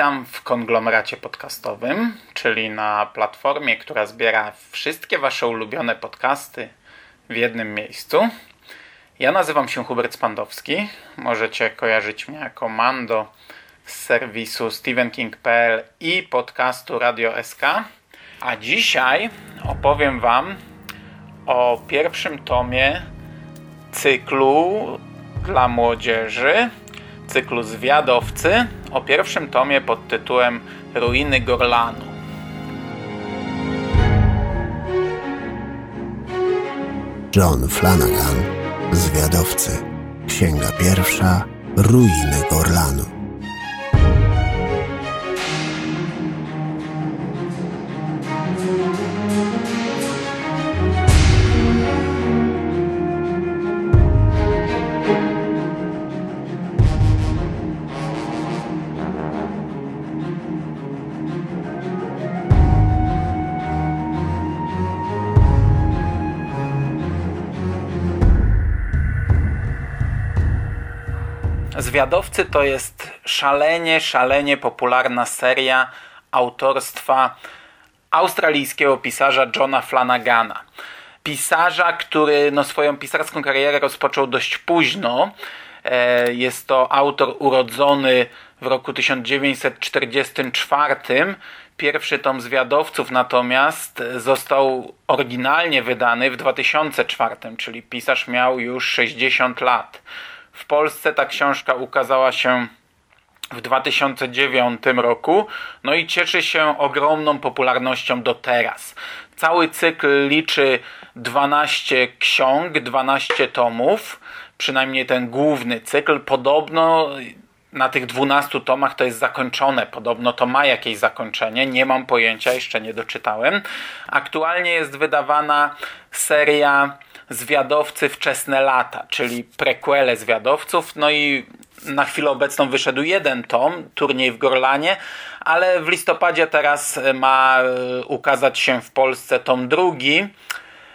Witam w konglomeracie podcastowym, czyli na platformie, która zbiera wszystkie Wasze ulubione podcasty w jednym miejscu. Ja nazywam się Hubert Spandowski. Możecie kojarzyć mnie jako Mando z serwisu stevenking.pl i podcastu Radio SK. A dzisiaj opowiem Wam o pierwszym tomie cyklu dla młodzieży, cyklu Zwiadowcy, o pierwszym tomie pod tytułem Ruiny Gorlanu. John Flanagan, Zwiadowcy. Księga pierwsza, Ruiny Gorlanu. Zwiadowcy to jest szalenie, szalenie popularna seria autorstwa australijskiego pisarza Johna Flanagana. Pisarza, który no, swoją pisarską karierę rozpoczął dość późno. E, Jest to autor urodzony w roku 1944. Pierwszy tom Zwiadowców natomiast został oryginalnie wydany w 2004, czyli pisarz miał już 60 lat. W Polsce ta książka ukazała się w 2009 roku, no i cieszy się ogromną popularnością do teraz. Cały cykl liczy 12 ksiąg, 12 tomów, przynajmniej ten główny cykl. Podobno na tych 12 tomach to jest zakończone, podobno to ma jakieś zakończenie, nie mam pojęcia, jeszcze nie doczytałem. Aktualnie jest wydawana seria Zwiadowcy Wczesne Lata, czyli prequele Zwiadowców, no i na chwilę obecną wyszedł jeden tom, Turniej w Gorlanie, ale w listopadzie teraz ma e, ukazać się w Polsce tom drugi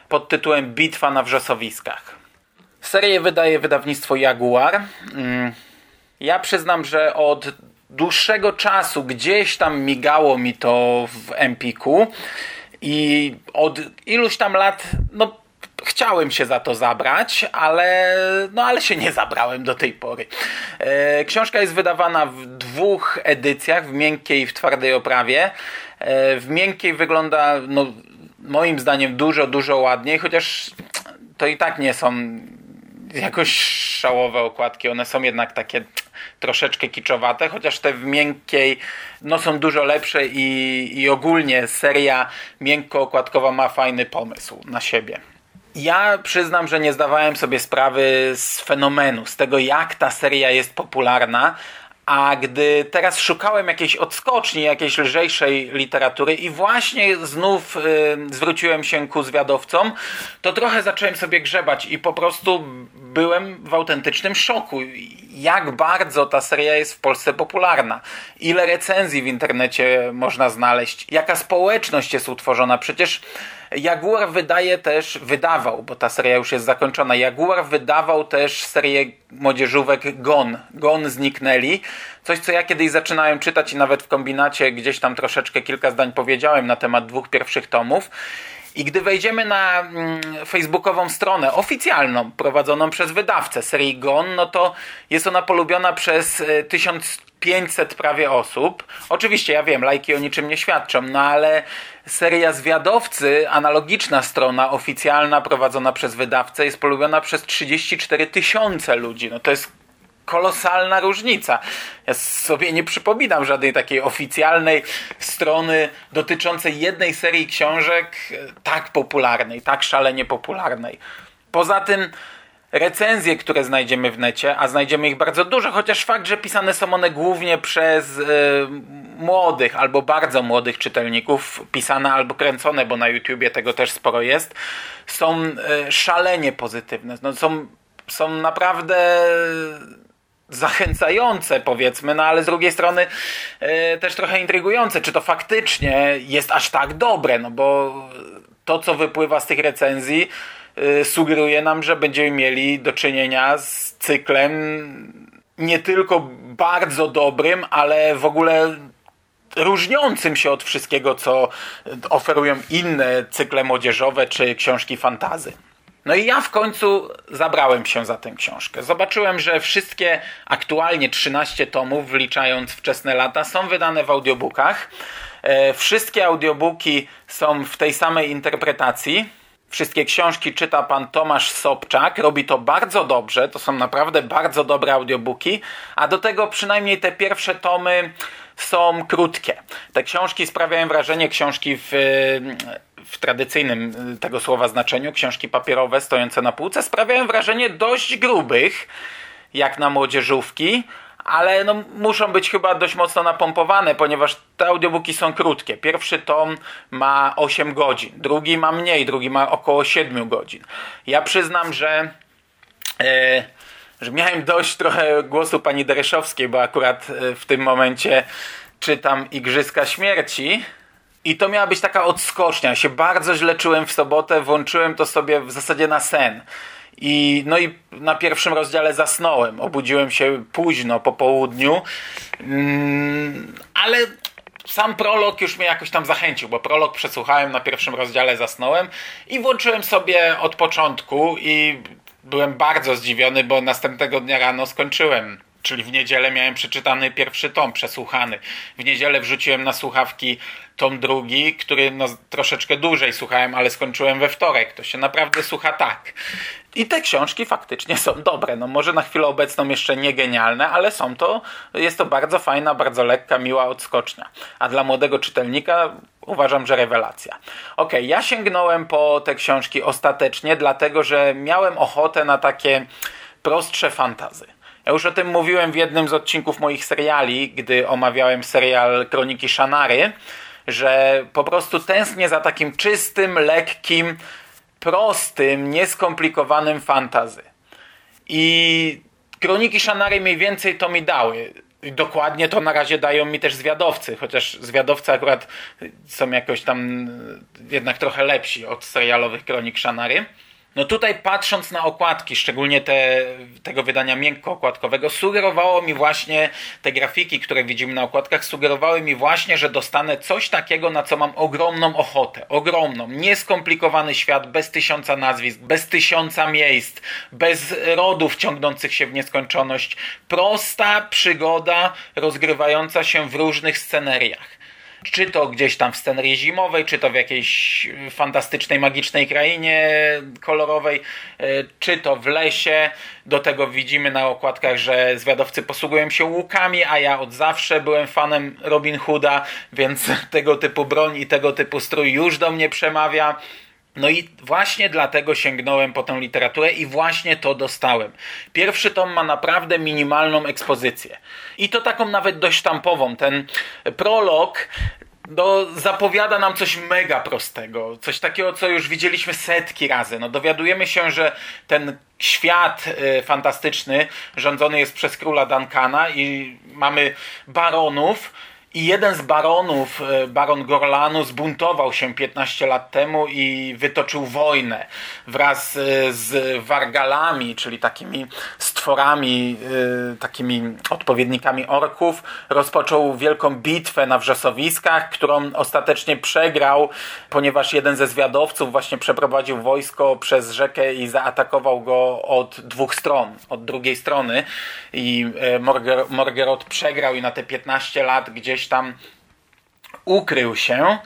pod tytułem Bitwa na Wrzosowiskach. Serię wydaje wydawnictwo Jaguar. Mm, Ja przyznam, że od dłuższego czasu gdzieś tam migało mi to w Empiku i od iluś tam lat, no chciałem się za to zabrać, ale, no, ale się nie zabrałem do tej pory. E, książka jest wydawana w dwóch edycjach, w miękkiej i w twardej oprawie. E, w miękkiej wygląda, no, moim zdaniem, dużo, dużo ładniej, chociaż to i tak nie są jakoś szałowe okładki. One są jednak takie troszeczkę kiczowate, chociaż te w miękkiej no, są dużo lepsze i, i ogólnie seria miękko-okładkowa ma fajny pomysł na siebie. Ja przyznam, że nie zdawałem sobie sprawy z fenomenu, z tego jak ta seria jest popularna, a gdy teraz szukałem jakiejś odskoczni, jakiejś lżejszej literatury i właśnie znów y, zwróciłem się ku zwiadowcom, to trochę zacząłem sobie grzebać i po prostu byłem w autentycznym szoku. Jak bardzo ta seria jest w Polsce popularna. Ile recenzji w internecie można znaleźć. Jaka społeczność jest utworzona. Przecież Jaguar wydaje też, wydawał, bo ta seria już jest zakończona, Jaguar wydawał też serię młodzieżówek Gon. Gon zniknęli. Coś, co ja kiedyś zaczynałem czytać i nawet w kombinacie gdzieś tam troszeczkę kilka zdań powiedziałem na temat dwóch pierwszych tomów. I gdy wejdziemy na mm, facebookową stronę oficjalną, prowadzoną przez wydawcę serii Gon, no to jest ona polubiona przez e, 1000 500 prawie osób. Oczywiście ja wiem, lajki o niczym nie świadczą, no ale seria Zwiadowcy, analogiczna strona oficjalna prowadzona przez wydawcę jest polubiona przez 34 tysiące ludzi. No to jest kolosalna różnica. Ja sobie nie przypominam żadnej takiej oficjalnej strony dotyczącej jednej serii książek e, tak popularnej, tak szalenie popularnej. Poza tym recenzje, które znajdziemy w necie, a znajdziemy ich bardzo dużo, chociaż fakt, że pisane są one głównie przez y, młodych albo bardzo młodych czytelników, pisane albo kręcone, bo na YouTubie tego też sporo jest, są y, szalenie pozytywne. No, są, są naprawdę zachęcające, powiedzmy, no ale z drugiej strony e, też trochę intrygujące, czy to faktycznie jest aż tak dobre, no bo to, co wypływa z tych recenzji, sugeruje nam, że będziemy mieli do czynienia z cyklem nie tylko bardzo dobrym, ale w ogóle różniącym się od wszystkiego, co oferują inne cykle młodzieżowe czy książki fantazy. No i ja w końcu zabrałem się za tę książkę. Zobaczyłem, że wszystkie aktualnie 13 tomów, wliczając wczesne lata, są wydane w audiobookach. E, wszystkie audiobooki są w tej samej interpretacji. Wszystkie książki czyta pan Tomasz Sobczak. Robi to bardzo dobrze. To są naprawdę bardzo dobre audiobooki. A do tego przynajmniej te pierwsze tomy są krótkie. Te książki sprawiają wrażenie książki w w tradycyjnym y, tego słowa znaczeniu, książki papierowe stojące na półce sprawiają wrażenie dość grubych, jak na młodzieżówki, ale no, muszą być chyba dość mocno napompowane, ponieważ te audiobooki są krótkie. Pierwszy tom ma 8 godzin, drugi ma mniej, drugi ma około 7 godzin. Ja przyznam, że, e, że miałem dość trochę głosu pani Dereszowskiej, bo akurat e, w tym momencie czytam Igrzyska Śmierci i to miała być taka odskocznia. Ja się bardzo źle czułem w sobotę, włączyłem to sobie w zasadzie na sen. I, no i na pierwszym rozdziale zasnąłem. Obudziłem się późno po południu, mm, ale sam prolog już mnie jakoś tam zachęcił, bo prolog przesłuchałem na pierwszym rozdziale, zasnąłem i włączyłem sobie od początku i byłem bardzo zdziwiony, bo następnego dnia rano skończyłem czyli w niedzielę miałem przeczytany pierwszy tom, przesłuchany. W niedzielę wrzuciłem na słuchawki tom drugi, który no, troszeczkę dłużej słuchałem, ale skończyłem we wtorek. To się naprawdę słucha tak. I te książki faktycznie są dobre. No może na chwilę obecną jeszcze nie genialne, ale są to, jest to bardzo fajna, bardzo lekka, miła odskocznia. A dla młodego czytelnika uważam, że rewelacja. Ok, ja sięgnąłem po te książki ostatecznie, dlatego że miałem ochotę na takie prostsze fantazy. Ja już o tym mówiłem w jednym z odcinków moich seriali, gdy omawiałem serial Kroniki Szanary, że po prostu tęsknię za takim czystym, lekkim, prostym, nieskomplikowanym fantazy. I Kroniki Szanary mniej więcej to mi dały. Dokładnie to na razie dają mi też zwiadowcy, chociaż zwiadowcy akurat są jakoś tam jednak trochę lepsi od serialowych Kronik Szanary. No tutaj patrząc na okładki, szczególnie te, tego wydania miękko-okładkowego, sugerowało mi właśnie, te grafiki, które widzimy na okładkach, sugerowały mi właśnie, że dostanę coś takiego, na co mam ogromną ochotę. Ogromną. Nieskomplikowany świat, bez tysiąca nazwisk, bez tysiąca miejsc, bez rodów ciągnących się w nieskończoność. Prosta przygoda rozgrywająca się w różnych sceneriach czy to gdzieś tam w scenerii zimowej, czy to w jakiejś fantastycznej, magicznej krainie kolorowej, e, czy to w lesie. Do tego widzimy na okładkach, że zwiadowcy posługują się łukami, a ja od zawsze byłem fanem Robin Hooda, więc tego typu broń i tego typu strój już do mnie przemawia. No i właśnie dlatego sięgnąłem po tę literaturę i właśnie to dostałem. Pierwszy tom ma naprawdę minimalną ekspozycję. I to taką nawet dość sztampową. Ten prolog no, zapowiada nam coś mega prostego, coś takiego, co już widzieliśmy setki razy. No, dowiadujemy się, że ten świat y, fantastyczny rządzony jest przez króla Duncana i mamy baronów I jeden z baronów, e, baron Gorlanu, zbuntował się 15 lat temu i wytoczył wojnę wraz e, z wargalami, czyli takimi stworami, e, takimi odpowiednikami orków. Rozpoczął wielką bitwę na wrzosowiskach, którą ostatecznie przegrał, ponieważ jeden ze zwiadowców właśnie przeprowadził wojsko przez rzekę i zaatakował go od dwóch stron, od drugiej strony. I Morger, przegrał i na te 15 lat gdzieś tam ukrył się.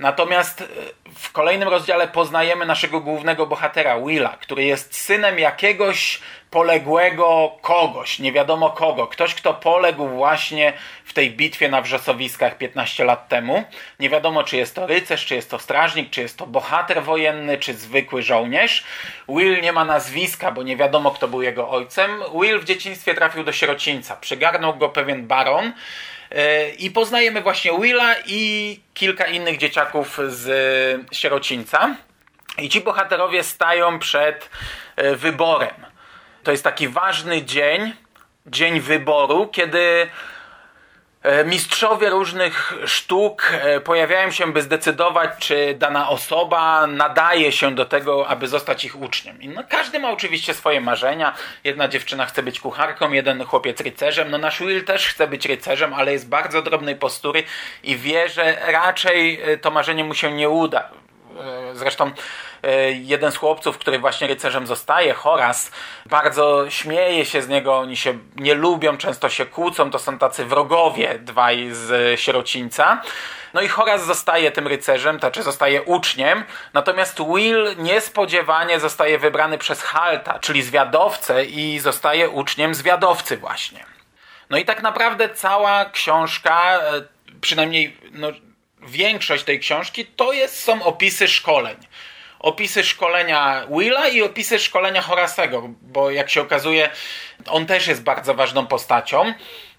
Natomiast e, w kolejnym rozdziale poznajemy naszego głównego bohatera, Willa, który jest synem jakiegoś poległego kogoś, nie wiadomo kogo. Ktoś, kto poległ właśnie w tej bitwie na wrzosowiskach 15 lat temu. Nie wiadomo, czy jest to rycerz, czy jest to strażnik, czy jest to bohater wojenny, czy zwykły żołnierz. Will nie ma nazwiska, bo nie wiadomo, kto był jego ojcem. Will w dzieciństwie trafił do sierocińca. Przygarnął go pewien baron, i poznajemy właśnie Willa i kilka innych dzieciaków z sierocińca. I ci bohaterowie stają przed e, wyborem. To jest taki ważny dzień, dzień wyboru, kiedy E, mistrzowie różnych sztuk e, pojawiają się, by zdecydować, czy dana osoba nadaje się do tego, aby zostać ich uczniem. I no, każdy ma oczywiście swoje marzenia. Jedna dziewczyna chce być kucharką, jeden chłopiec rycerzem. No nasz Will też chce być rycerzem, ale jest bardzo drobnej postury i wie, że raczej e, to marzenie mu się nie uda. Zresztą E, jeden z chłopców, który właśnie rycerzem zostaje, Horas, bardzo śmieje się z niego, oni się nie lubią, często się kłócą, to są tacy wrogowie dwaj z sierocińca. No i Horas zostaje tym rycerzem, znaczy zostaje uczniem, natomiast Will niespodziewanie zostaje wybrany przez Halta, czyli zwiadowcę i zostaje uczniem zwiadowcy właśnie. No i tak naprawdę cała książka, e, przynajmniej no, większość tej książki, to jest, są opisy szkoleń opisy szkolenia Willa i opisy szkolenia Horasego, bo jak się okazuje, on też jest bardzo ważną postacią.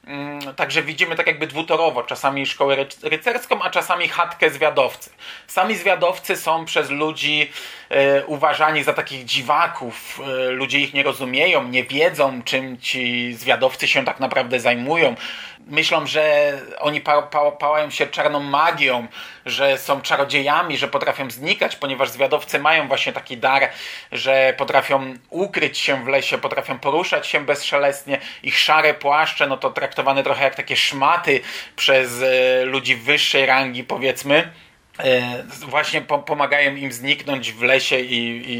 Mm, także widzimy tak jakby dwutorowo, czasami szkołę rycerską, a czasami chatkę zwiadowcy. Sami zwiadowcy są przez ludzi e, uważani za takich dziwaków. E, ludzie ich nie rozumieją, nie wiedzą, czym ci zwiadowcy się tak naprawdę zajmują myślą, że oni pa, pa, pałają się czarną magią, że są czarodziejami, że potrafią znikać, ponieważ zwiadowcy mają właśnie taki dar, że potrafią ukryć się w lesie, potrafią poruszać się bezszelestnie. Ich szare płaszcze, no to traktowane trochę jak takie szmaty przez e, ludzi wyższej rangi, powiedzmy e, właśnie pomagają im zniknąć w lesie i, i,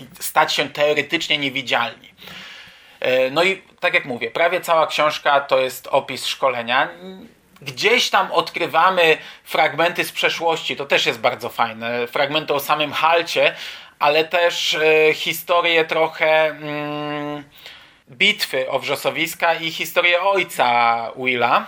i, stać się teoretycznie niewidzialni. E, no i tak jak mówię, prawie cała książka to jest opis szkolenia. Gdzieś tam odkrywamy fragmenty z przeszłości, to też jest bardzo fajne. Fragmenty o samym Halcie, ale też e, historię trochę mm, bitwy o wrzosowiska i historię ojca Willa.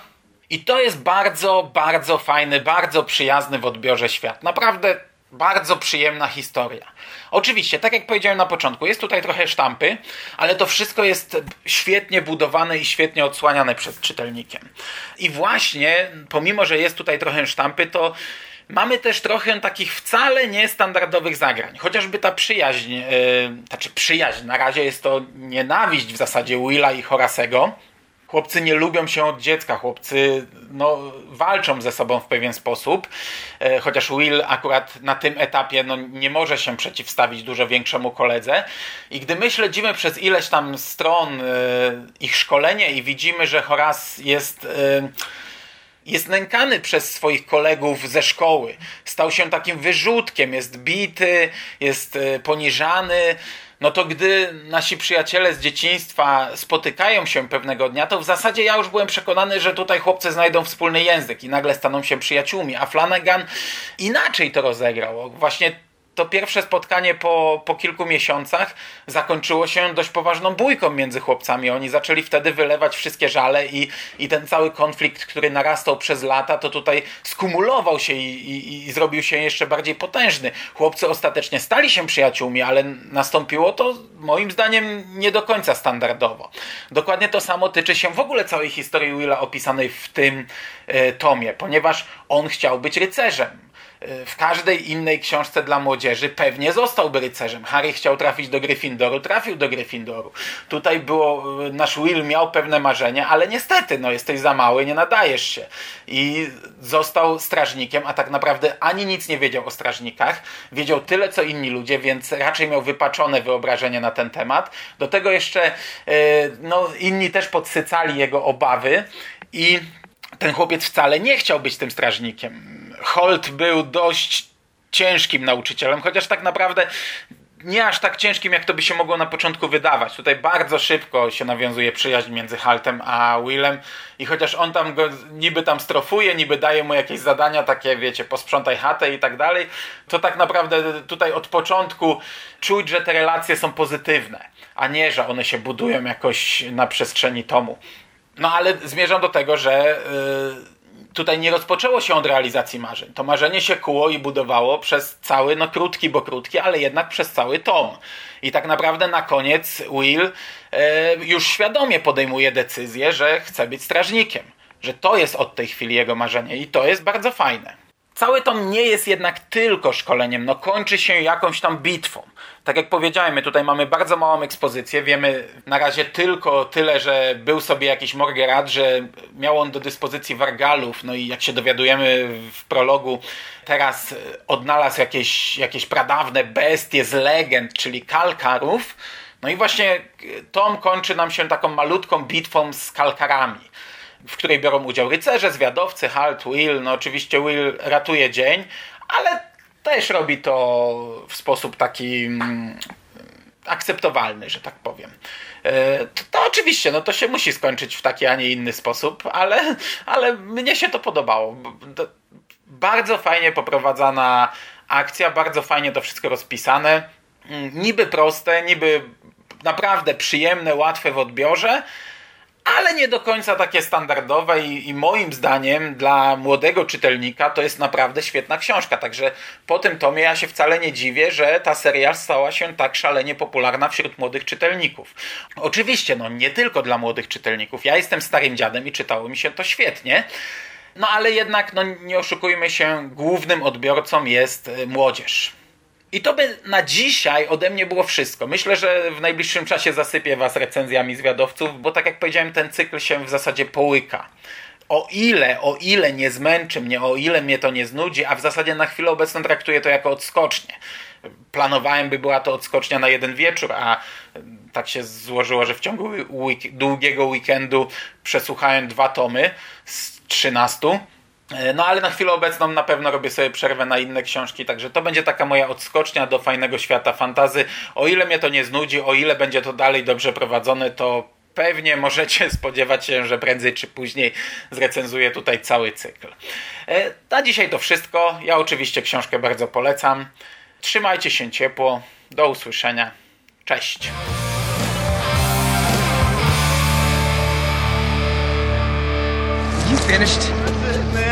I to jest bardzo, bardzo fajny, bardzo przyjazny w odbiorze świat. Naprawdę bardzo przyjemna historia. Oczywiście, tak jak powiedziałem na początku, jest tutaj trochę sztampy, ale to wszystko jest świetnie budowane i świetnie odsłaniane przed czytelnikiem. I właśnie, pomimo, że jest tutaj trochę sztampy, to mamy też trochę takich wcale niestandardowych zagrań. Chociażby ta przyjaźń, yy, znaczy przyjaźń, na razie jest to nienawiść w zasadzie Willa i Horasego, Chłopcy nie lubią się od dziecka, chłopcy no, walczą ze sobą w pewien sposób, e, chociaż Will akurat na tym etapie no, nie może się przeciwstawić dużo większemu koledze. I gdy my śledzimy przez ileś tam stron e, ich szkolenie i widzimy, że Horace jest. E, jest nękany przez swoich kolegów ze szkoły. Stał się takim wyrzutkiem, jest bity, jest poniżany no to gdy nasi przyjaciele z dzieciństwa spotykają się pewnego dnia, to w zasadzie ja już byłem przekonany, że tutaj chłopcy znajdą wspólny język i nagle staną się przyjaciółmi, a Flanagan inaczej to rozegrał. Właśnie to pierwsze spotkanie po, po kilku miesiącach zakończyło się dość poważną bójką między chłopcami. Oni zaczęli wtedy wylewać wszystkie żale i, i ten cały konflikt, który narastał przez lata, to tutaj skumulował się i, i, i zrobił się jeszcze bardziej potężny. Chłopcy ostatecznie stali się przyjaciółmi, ale nastąpiło to moim zdaniem nie do końca standardowo. Dokładnie to samo tyczy się w ogóle całej historii Willa opisanej w tym e, tomie, ponieważ on chciał być rycerzem y, w każdej innej książce dla młodzieży pewnie zostałby rycerzem. Harry chciał trafić do Gryffindoru, trafił do Gryffindoru. Tutaj było, y, nasz Will miał pewne marzenia, ale niestety, no jesteś za mały, nie nadajesz się. I został strażnikiem, a tak naprawdę ani nic nie wiedział o strażnikach. Wiedział tyle, co inni ludzie, więc raczej miał wypaczone wyobrażenie na ten temat. Do tego jeszcze y, no, inni też podsycali jego obawy i ten chłopiec wcale nie chciał być tym strażnikiem. Holt był dość ciężkim nauczycielem, chociaż tak naprawdę nie aż tak ciężkim, jak to by się mogło na początku wydawać. Tutaj bardzo szybko się nawiązuje przyjaźń między Haltem a Willem i chociaż on tam go niby tam strofuje, niby daje mu jakieś zadania takie, wiecie, posprzątaj chatę i tak dalej, to tak naprawdę tutaj od początku czuć, że te relacje są pozytywne, a nie, że one się budują jakoś na przestrzeni tomu. No ale zmierzam do tego, że yy, tutaj nie rozpoczęło się od realizacji marzeń. To marzenie się kuło i budowało przez cały, no krótki, bo krótki, ale jednak przez cały tom. I tak naprawdę na koniec Will yy, już świadomie podejmuje decyzję, że chce być strażnikiem. Że to jest od tej chwili jego marzenie i to jest bardzo fajne. Cały tom nie jest jednak tylko szkoleniem, no kończy się jakąś tam bitwą. Tak jak powiedziałem, my tutaj mamy bardzo małą ekspozycję, wiemy na razie tylko tyle, że był sobie jakiś Morgerat, że miał on do dyspozycji wargalów, no i jak się dowiadujemy w prologu, teraz odnalazł jakieś, jakieś pradawne bestie z legend, czyli kalkarów, no i właśnie tom kończy nam się taką malutką bitwą z kalkarami w której biorą udział rycerze, zwiadowcy, Halt, Will. No oczywiście Will ratuje dzień, ale też robi to w sposób taki mm, akceptowalny, że tak powiem. E, to, to, oczywiście, no to się musi skończyć w taki, a nie inny sposób, ale, ale mnie się to podobało. Bardzo fajnie poprowadzana akcja, bardzo fajnie to wszystko rozpisane. Mm, niby proste, niby naprawdę przyjemne, łatwe w odbiorze, ale nie do końca takie standardowe i, i, moim zdaniem dla młodego czytelnika to jest naprawdę świetna książka. Także po tym tomie ja się wcale nie dziwię, że ta seria stała się tak szalenie popularna wśród młodych czytelników. Oczywiście, no nie tylko dla młodych czytelników. Ja jestem starym dziadem i czytało mi się to świetnie. No ale jednak, no nie oszukujmy się, głównym odbiorcą jest y, młodzież. I to by na dzisiaj ode mnie było wszystko. Myślę, że w najbliższym czasie zasypię Was recenzjami zwiadowców, bo tak jak powiedziałem, ten cykl się w zasadzie połyka. O ile, o ile nie zmęczy mnie, o ile mnie to nie znudzi, a w zasadzie na chwilę obecną traktuję to jako odskocznie. Planowałem, by była to odskocznia na jeden wieczór, a tak się złożyło, że w ciągu długiego weekendu przesłuchałem dwa tomy z 13 E, no ale na chwilę obecną na pewno robię sobie przerwę na inne książki, także to będzie taka moja odskocznia do fajnego świata fantazy. O ile mnie to nie znudzi, o ile będzie to dalej dobrze prowadzone, to pewnie możecie spodziewać się, że prędzej czy później zrecenzuję tutaj cały cykl. E, na dzisiaj to wszystko. Ja oczywiście książkę bardzo polecam. Trzymajcie się ciepło. Do usłyszenia. Cześć. You finished?